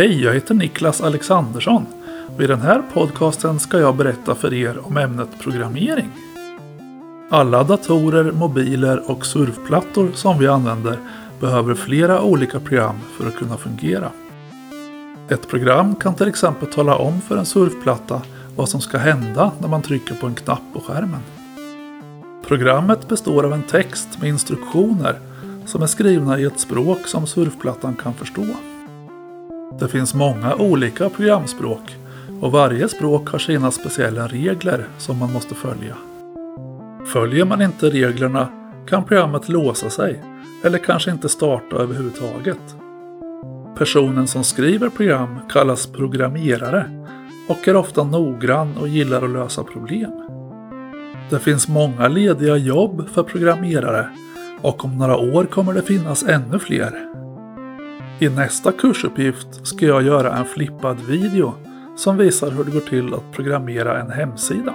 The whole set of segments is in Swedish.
Hej, jag heter Niklas Alexandersson och i den här podcasten ska jag berätta för er om ämnet programmering. Alla datorer, mobiler och surfplattor som vi använder behöver flera olika program för att kunna fungera. Ett program kan till exempel tala om för en surfplatta vad som ska hända när man trycker på en knapp på skärmen. Programmet består av en text med instruktioner som är skrivna i ett språk som surfplattan kan förstå. Det finns många olika programspråk och varje språk har sina speciella regler som man måste följa. Följer man inte reglerna kan programmet låsa sig eller kanske inte starta överhuvudtaget. Personen som skriver program kallas programmerare och är ofta noggrann och gillar att lösa problem. Det finns många lediga jobb för programmerare och om några år kommer det finnas ännu fler. I nästa kursuppgift ska jag göra en flippad video som visar hur det går till att programmera en hemsida.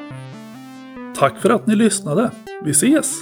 Tack för att ni lyssnade. Vi ses!